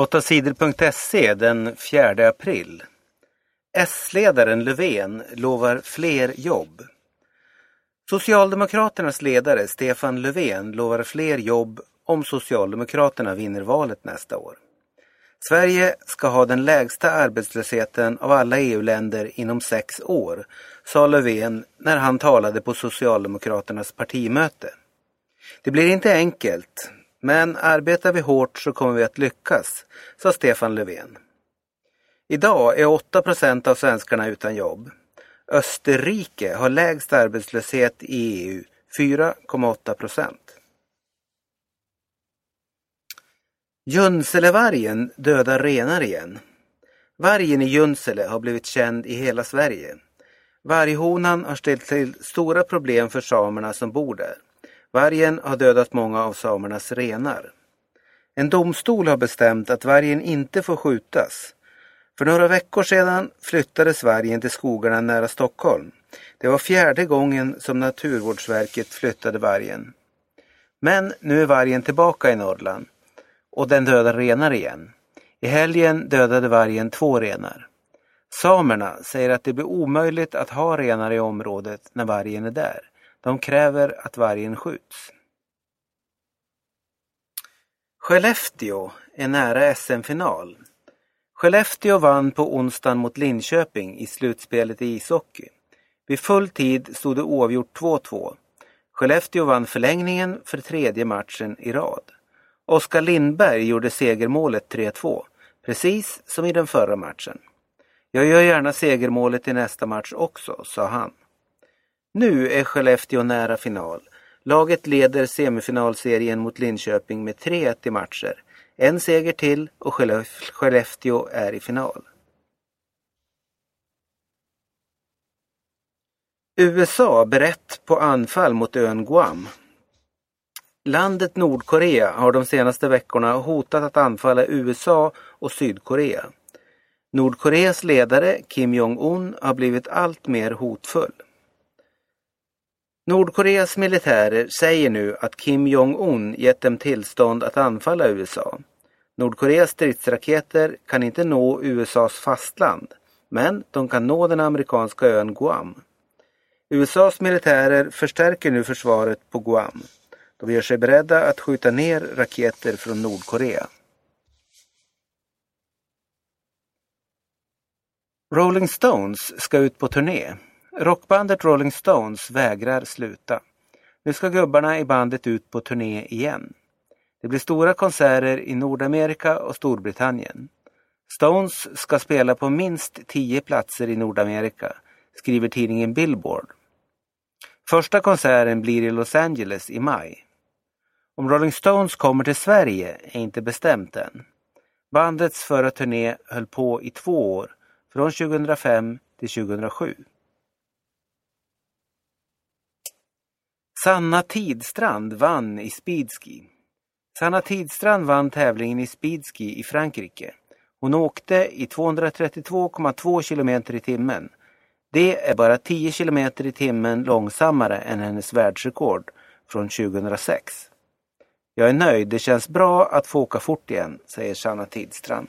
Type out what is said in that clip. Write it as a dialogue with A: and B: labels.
A: 8sidor.se den 4 april. S-ledaren Löfven lovar fler jobb. Socialdemokraternas ledare Stefan Löfven lovar fler jobb om Socialdemokraterna vinner valet nästa år. Sverige ska ha den lägsta arbetslösheten av alla EU-länder inom sex år, sa Löfven när han talade på Socialdemokraternas partimöte. Det blir inte enkelt, men arbetar vi hårt så kommer vi att lyckas, sa Stefan Löfven. Idag är 8 procent av svenskarna utan jobb. Österrike har lägst arbetslöshet i EU, 4,8 procent. Junselevargen dödar renar igen. Vargen i Junsele har blivit känd i hela Sverige. Varghonan har ställt till stora problem för samerna som bor där. Vargen har dödat många av samernas renar. En domstol har bestämt att vargen inte får skjutas. För några veckor sedan flyttades vargen till skogarna nära Stockholm. Det var fjärde gången som Naturvårdsverket flyttade vargen. Men nu är vargen tillbaka i Norrland och den dödar renar igen. I helgen dödade vargen två renar. Samerna säger att det blir omöjligt att ha renar i området när vargen är där. De kräver att vargen skjuts. Skellefteå är nära SM-final. Skellefteå vann på onsdagen mot Linköping i slutspelet i ishockey. Vid full tid stod det oavgjort 2-2. Skellefteå vann förlängningen för tredje matchen i rad. Oskar Lindberg gjorde segermålet 3-2, precis som i den förra matchen. Jag gör gärna segermålet i nästa match också, sa han. Nu är Skellefteå nära final. Laget leder semifinalserien mot Linköping med 3-1 i matcher. En seger till och Skellefteå är i final. USA berett på anfall mot ön Guam. Landet Nordkorea har de senaste veckorna hotat att anfalla USA och Sydkorea. Nordkoreas ledare Kim Jong-Un har blivit allt mer hotfull. Nordkoreas militärer säger nu att Kim Jong-Un gett dem tillstånd att anfalla USA. Nordkoreas stridsraketer kan inte nå USAs fastland, men de kan nå den amerikanska ön Guam. USAs militärer förstärker nu försvaret på Guam. De gör sig beredda att skjuta ner raketer från Nordkorea. Rolling Stones ska ut på turné. Rockbandet Rolling Stones vägrar sluta. Nu ska gubbarna i bandet ut på turné igen. Det blir stora konserter i Nordamerika och Storbritannien. Stones ska spela på minst tio platser i Nordamerika, skriver tidningen Billboard. Första konserten blir i Los Angeles i maj. Om Rolling Stones kommer till Sverige är inte bestämt än. Bandets förra turné höll på i två år, från 2005 till 2007. Sanna Tidstrand vann i speedski. Sanna Tidstrand vann tävlingen i speedski i Frankrike. Hon åkte i 232,2 km i timmen. Det är bara 10 km i timmen långsammare än hennes världsrekord från 2006. Jag är nöjd, det känns bra att få åka fort igen, säger Sanna Tidstrand.